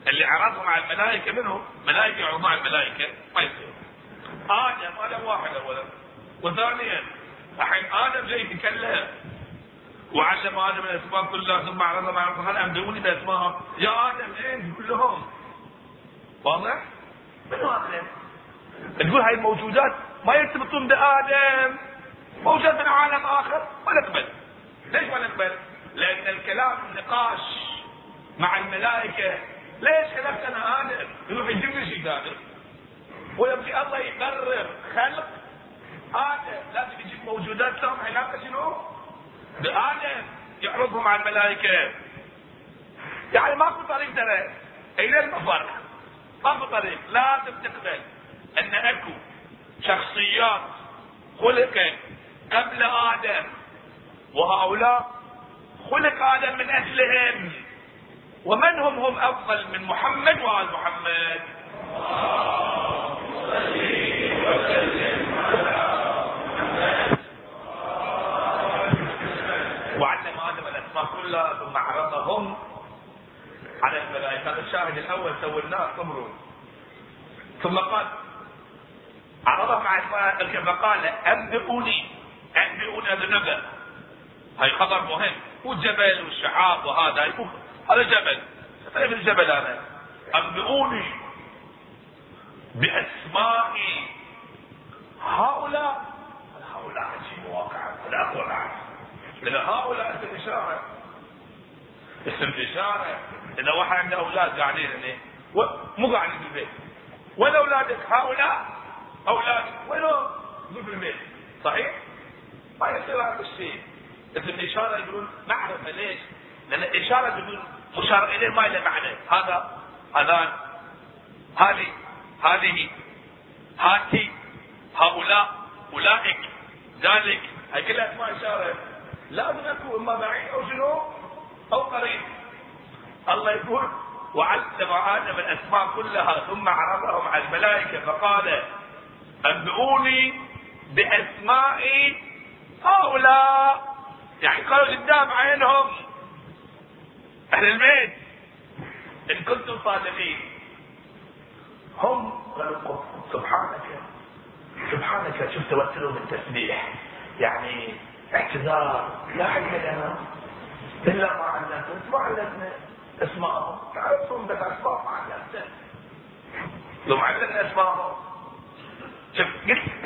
اللي عرضهم على الملائكة منهم؟ ملائكة يعرضون على الملائكة؟ ما يصير آدم هذا واحد أولا. وثانيا الحين آدم جاي يتكلم. وعلم آدم الاسماء كلها ثم عرضهم على قال أنبئوني باسمائهم يا آدم اين كلهم واضح؟ منو آدم؟ تقول هاي الموجودات ما يرتبطون بآدم موجود من عالم آخر ما نقبل ليش ما نقبل؟ لأن الكلام النقاش مع الملائكة ليش خلقتنا آدم؟ يروح يجيب لي شيء ثاني ويبقي الله يقرر خلق آدم لازم يجيب موجودات لهم علاقه شنو؟ بآدم يعرضهم على الملائكة. يعني ماكو طريق ترى. إلى المفر ماكو طريق. لازم تقبل أن أكو شخصيات خلقت قبل آدم. وهؤلاء خلق آدم من أجلهم. ومن هم؟ هم أفضل من محمد وآل محمد. وعلم آدم الاسماء كلها ثم عرضهم على الملائكة هذا الشاهد الأول سولناه صبروا ثم قال عرضهم على فقال أنبئوني أنبئوني هذا نبأ هاي خبر مهم. والجبل والشعاب وهذا هذا جبل. كيف الجبل هذا. أنبئوني بأسماء هؤلاء. هؤلاء عجيب واقعا لا أقول لأن هؤلاء اسم إشارة اسم إشارة. إذا واحد عنده أولاد قاعدين يعني مو قاعدين في البيت. وين أولادك؟ هؤلاء؟ أولادك. وينهم؟ في البيت. صحيح؟ ما يصير هذا الشيء. اسم الإشارة يقولون معرفه ليش؟ لأن الإشارة تقول مشار إليه ما له معنى. هذا هذان هذه هذه هاتي هؤلاء أولئك ذلك. هاي كلها اسماء إشارة. لازم اكو إما بعيد أو شنو أو قريب. الله يقول؟ وعلم آدم الأسماء كلها ثم عرضهم على الملائكة فقال أنبئوني بأسماء هؤلاء. يعني قالوا قدام عينهم أهل البيت إن كنتم صادقين. هم قالوا سبحانك سبحانك شوف توسلوا بالتسبيح يعني اعتذار لا علم لنا إلا ما علمتنا ما علمنا تعرفون بس اسماء ما علمتنا لو علمنا اسمائهم شوف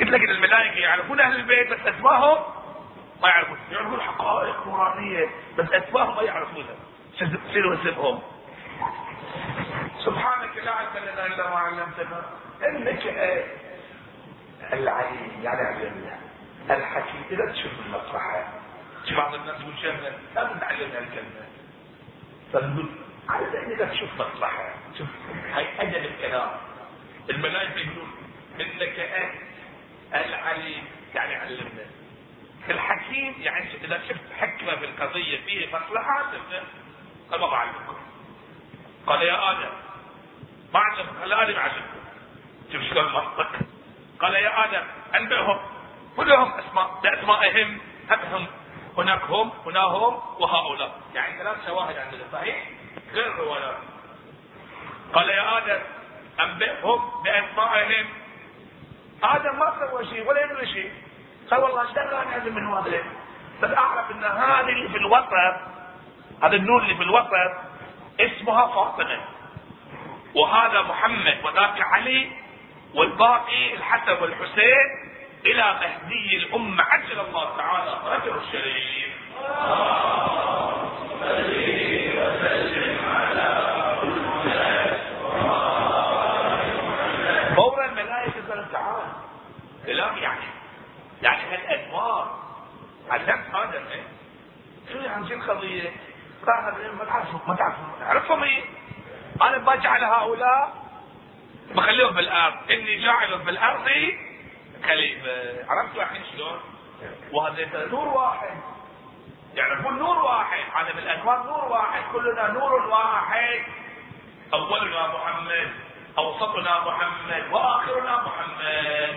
قلت لك الملائكة يعرفون أهل البيت بس اسمائهم ما يعرفون. يعرفون حقائق نورانيه بس اسمائهم ما يعرفونها شنو اسمهم. سبحانك لا علم لنا إلا ما علمتنا. إنك العليم يعني علمنا. الحكيم. إذا تشوف المصلحه بعض الناس يقول شهنا لا نتعلم هالكلمه فنقول على اذا تشوف مصلحة شوف هاي أجل الكلام. الملائكه يقولون إنك العليم يعني علمنا. الحكيم يعني إذا شفت حكمة في القضية فيه مصلحة ما بعلمكم قال يا آدم ما علمكم قال آدم علمكم شوف شلون المنطق قال يا آدم انبئهم كلهم أسماء باسمائهم هم هناك هم هنا هم وهؤلاء. يعني ثلاث شواهد عندنا صحيح؟ غير روايات قال يا آدم أنبئهم باسمائهم آدم ما سوى شيء ولا يدري شيء. قال والله إيش دراني من هذا؟ بس أعرف إن هذه اللي في الوسط هذا النور اللي في الوسط اسمها فاطمة. وهذا محمد وذاك علي والباقي الحسن والحسين إلى مهدي الأمة عجل الله تعالى رجل الشريف. فورا الملائكة قالت تعال كلام يعني يعني هالانوار علمت آدم إيه شو يعني القضية؟ ما تعرفوا ما تعرفوا عرفهم إيه؟ أنا بجعل هؤلاء بخليهم بالأرض. إني جاعل في الأرض خليفه عرفتوا الحين شلون؟ وهذا نور واحد. يعرفون نور واحد. عالم الانوار نور واحد. كلنا نور واحد. أولنا محمد. أوسطنا محمد. وآخرنا محمد.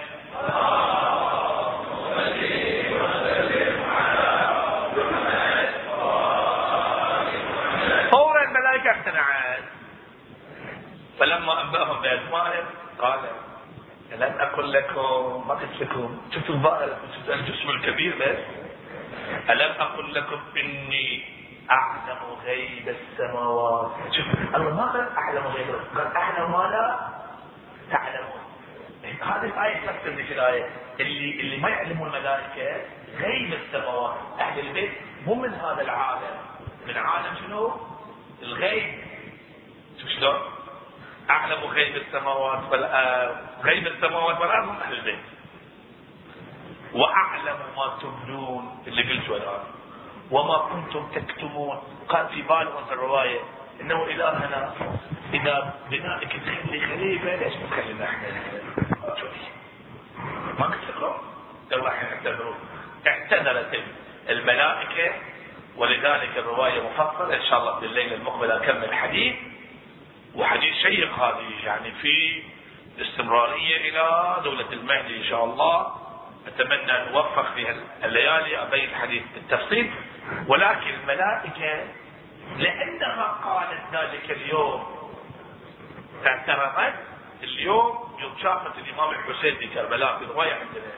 فورا الملائكة اقتنعت. فلما أنبأهم باسمائهم قال لم أقل لكم ما قلت لكم؟ شفتوا شفتوا الجسم الكبير بس ألم أقل لكم إني أعلم غيب السماوات؟ شوف الله ما قال أعلم غيب قال أعلم ما لا تعلمون. هذه الآية تفسر ذيك الآية. اللي اللي ما يعلمون الملائكة غيب السماوات. أهل البيت مو من هذا العالم. من عالم شنو؟ الغيب. شوف شلون؟ أعلم غيب السماوات والأرض غيب السماوات والأرض هم أهل البيت. وأعلم ما تبدون اللي قلته الآن. وما كنتم تكتمون. قال في بالهم في الرواية إنه إلهنا إذا بنائك تخلي خليفة ليش ما تخلينا إحنا؟ ما قلت لكم؟ قالوا إحنا اعتذروا اعتذرت الملائكة ولذلك الرواية مفصلة. إن شاء الله في الليلة المقبلة أكمل الحديث وحديث شيق هذه يعني في استمرارية إلى دولة المهدي إن شاء الله. أتمنى أن أوفق في الليالي أبين الحديث بالتفصيل. ولكن الملائكة لأنها قالت ذلك اليوم اعترفت اليوم يوم شافت الإمام الحسين في كربلاء في رواية عندنا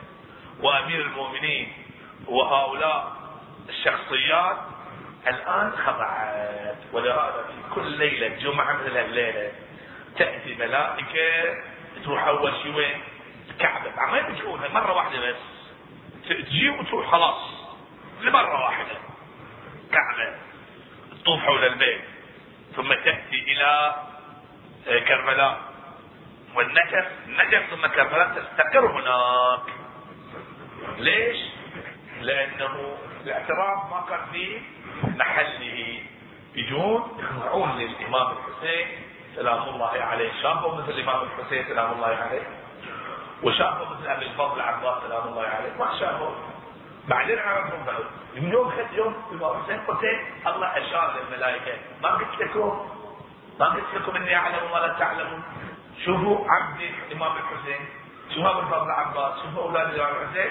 وأمير المؤمنين وهؤلاء الشخصيات الآن خضعت ولهذا في كل ليلة جمعة مثل الليلة تأتي ملائكة تروح أول شيء وين؟ الكعبة ما يرجعونها مرة واحدة بس. تجي وتروح خلاص. لمرة واحدة. الكعبة تطوف حول البيت. ثم تأتي إلى آه، كربلاء. والنجف النجف ثم كربلاء تستقر هناك. ليش؟ لأنه الاعتراف ما كان في محله يجون يخضعون للإمام الحسين سلام الله عليه. شافوا مثل الإمام الحسين سلام الله عليه. وشافوا مثل أبي الفضل عباس سلام الله عليه. ما شافوا بعدين عرفهم بعد. من يوم خد يوم الإمام حسين قلت الله أشار للملائكة. ما قلت لكم؟ ما قلت لكم إني أعلم ولا تعلمون. شوفوا عبدي الإمام الحسين شوفوا أبو الفضل العباس شوفوا أولاد الإمام الحسين.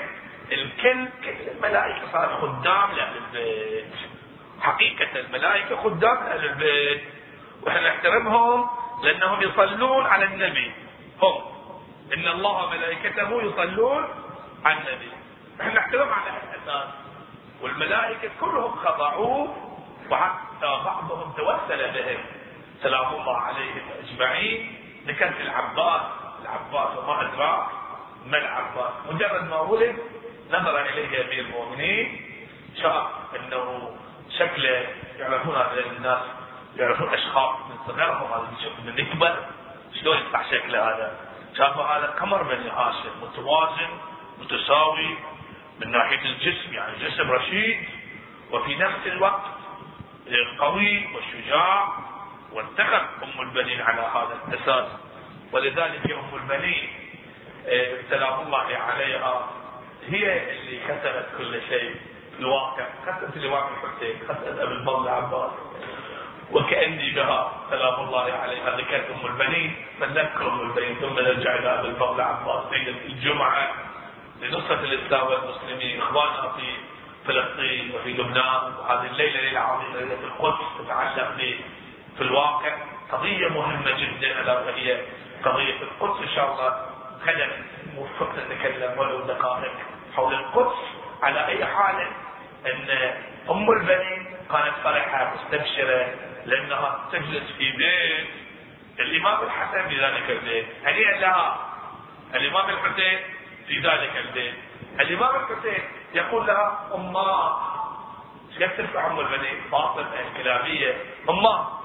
الكل كل الملائكة صار خدام لأهل البيت. حقيقة الملائكة خدام لاهل البيت وإحنا نحترمهم لأنهم يصلون على النبي. هم. إن الله وملائكته يصلون على النبي. إحنا نحترم على هالاساس والملائكة كلهم خضعوا وحتى بعضهم توسل بهم. سلام الله عليهم أجمعين. ذكرت العباس العباس وما أدراك ما العباس. مجرد ما ولد نظر إليه أمير المؤمنين شاف أنه شكله يعرفون هذا الناس يعرفون أشخاص من صغرهم هذا من يكبر شلون يطلع شكله هذا؟ شافوا هذا قمر بني هاشم متوازن متساوي من ناحية الجسم يعني جسم رشيد. وفي نفس الوقت قوي وشجاع واتخذ أم البنين على هذا الأساس. ولذلك أم البنين آه، سلام الله عليها هي اللي كسبت كل شيء. الواقع. كسبت الإمام الحسين كسبت أبي الفضل عباس. وكأني بها سلام الله عليها ذكرت أم البنين فنذكر أم البنين ثم نرجع إلى أبي الفضل عباس. ليلة الجمعة لنصرة الإسلام والمسلمين إخواننا في فلسطين وفي لبنان وهذه الليلة ليلة عظيمة ليلة القدس تتعلق في الواقع. قضية مهمة جدا ألا وهي قضية القدس. إن شاء الله خلينا موفق نتكلم ولو دقائق حول القدس على أي حال. أن أم البنين كانت فرحة مستبشرة لأنها تجلس في بيت. الإمام الحسن في ذلك البيت. هنيئا لها؟ الإمام الحسين في ذلك البيت. الإمام الحسين يقول لها أماه إيش ترفع أم البنين؟ فاطمة الكلابية أماه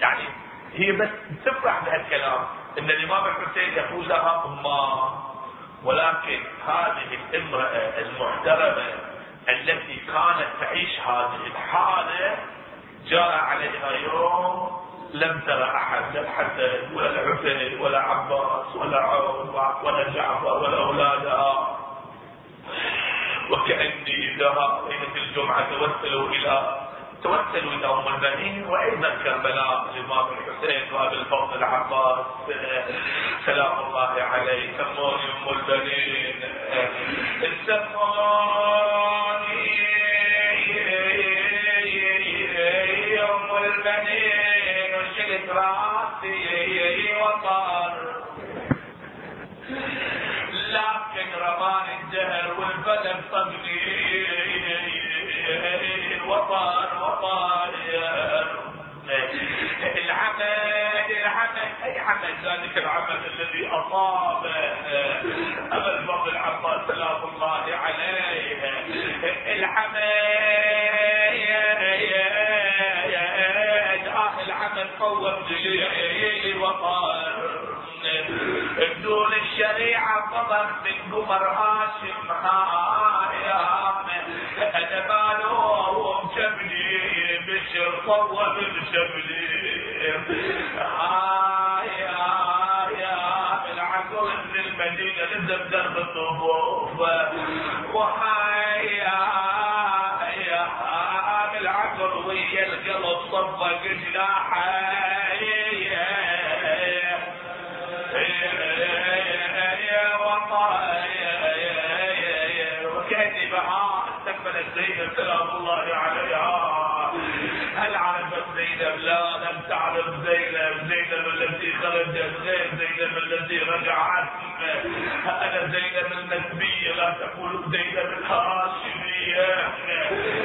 يعني هي بس تفرح بهالكلام. إن الإمام الحسين يقول لها اماه ولكن هذه الامراه المحترمة التي كانت تعيش هذه الحالة جاء عليها يوم لم ترى أحد لا الحسن ولا الحسين ولا عباس ولا عون ولا جعفر ولا أولادها. وكأني إذا ليله الجمعة توسلوا إلى توسلوا إلى أم البنين وأيضا كربلاء الامام الحسين وابي الفضل العباس. سلام الله عليه سموني أم البنين. سموني رات یہی یہی وقار لكن رمان الدهر والبلد صدقي وطار وطار العمل العمل اي عمل ذلك العمل الذي اصابه ابا الفضل عباس سلام الله عليه العمل قوم جليل وطار بدون الشريعة طبق من قمر هاشم هايام أنا مالوم شبلي بشر صوب بشبلي يا العقل من المدينة لزم درب الصفوف وهايا القلب صفق جناحه زينب سلام الله عليها هل عرفت زينب لا لم تعرف زينب زينب التي خرجت زينب التي رجعت أنا زينب المسبية لا تقول زينب الهاشمية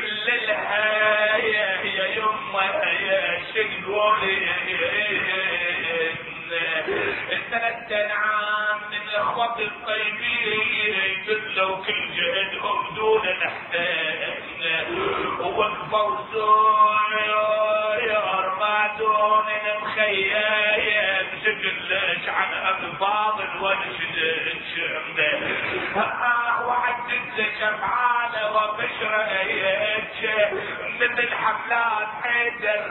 لها يا يما يا شقولي ثلاث عام من اخوة الطيبين بذلوا كل جهدهم دون نحتاج وقفوا ما دون مخيم سجلش عن الفاضل ونشدش وعدت شفعانة وبشريتش من الحفلات حيدر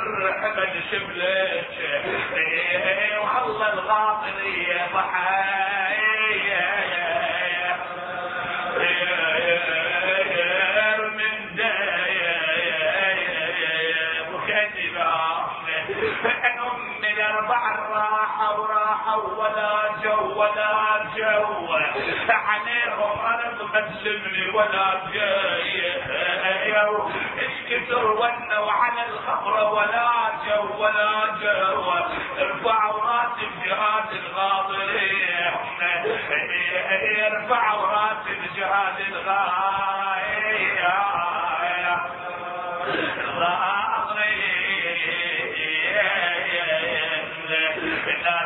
حمد شبلش والله الغاطرية ضحايا. ولا جو ولا جو عليهم ارض ما تسمني ولا جاي إيش كثر ونوا على الخمرة ولا جو ولا جو ارفعوا راس الجهاد الغاضرين. ارفعوا راس الجهاد الغاضرين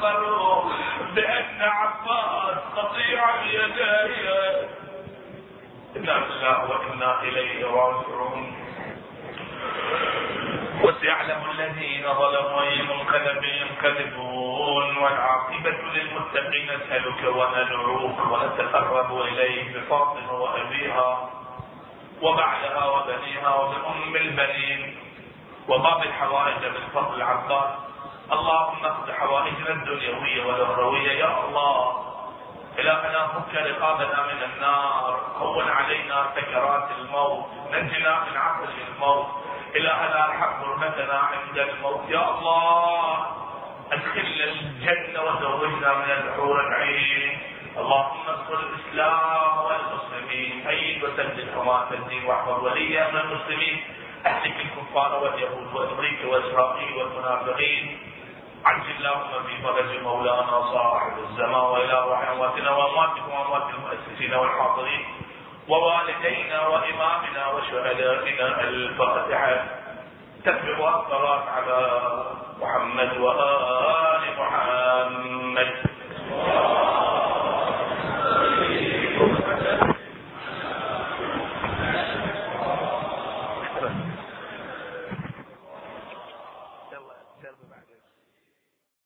كما اخبروا بأن عباس قطيع اليدين إنا لله وإنا إليه راجعون. وسيعلم الذين ظلموا أي منقلب ينقلبون والعاقبة للمتقين نسألك وندعوك ونتقرب إليك بفاطمة وأبيها وبعلها وبنيها وبأم البنين وباب الحوائج من فضل العباس. اللهم اقض حوائجنا الدنيوية والأخروية. يا الله إلهنا فك رقابنا من النار. هون علينا سكرات الموت. نجنا من عقل الموت. إلهنا ارحم حرمتنا عند الموت. يا الله أدخلنا الجنة وزوجنا من الحور العين. اللهم انصر الإسلام والمسلمين. ايد وسدد حماة الدين واحفظ وليا من المسلمين. اهلك الكفار واليهود وأمريكا وإسرائيل والمنافقين. عجل اللهم في فرج مولانا صاحب الزمان واله أمواتنا وامواتكم واموات المؤسسين والحاضرين ووالدينا وإمامنا وشهدائنا الفاتحة. تتبع الصلاه على محمد وآل محمد.